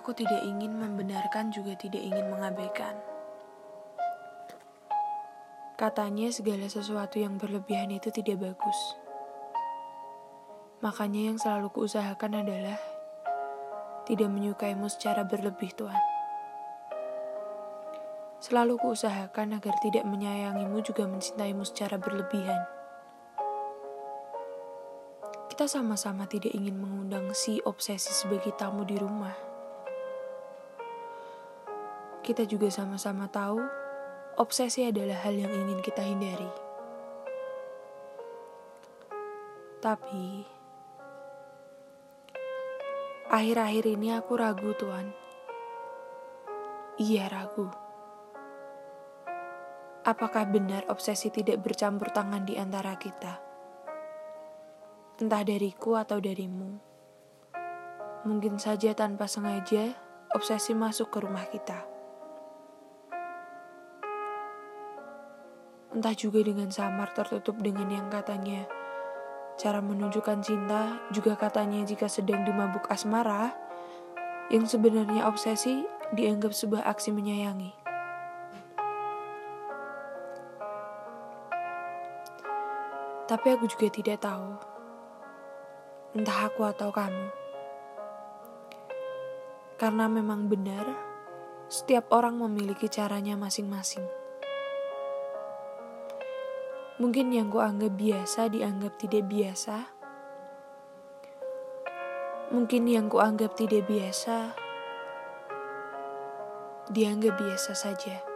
Aku tidak ingin membenarkan juga tidak ingin mengabaikan. Katanya segala sesuatu yang berlebihan itu tidak bagus. Makanya yang selalu kuusahakan adalah tidak menyukaimu secara berlebih, Tuhan. Selalu kuusahakan agar tidak menyayangimu juga mencintaimu secara berlebihan. Kita sama-sama tidak ingin mengundang si obsesi sebagai tamu di rumah. Kita juga sama-sama tahu obsesi adalah hal yang ingin kita hindari. Tapi, akhir-akhir ini aku ragu, Tuhan. Iya, ragu. Apakah benar obsesi tidak bercampur tangan di antara kita? Entah dariku atau darimu. Mungkin saja tanpa sengaja, obsesi masuk ke rumah kita. Entah juga dengan samar tertutup dengan yang katanya cara menunjukkan cinta juga katanya jika sedang dimabuk asmara yang sebenarnya obsesi dianggap sebuah aksi menyayangi. Tapi aku juga tidak tahu, entah aku atau kamu. Karena memang benar, setiap orang memiliki caranya masing-masing. Mungkin yang kuanggap biasa dianggap tidak biasa. Mungkin yang kuanggap tidak biasa dianggap biasa saja.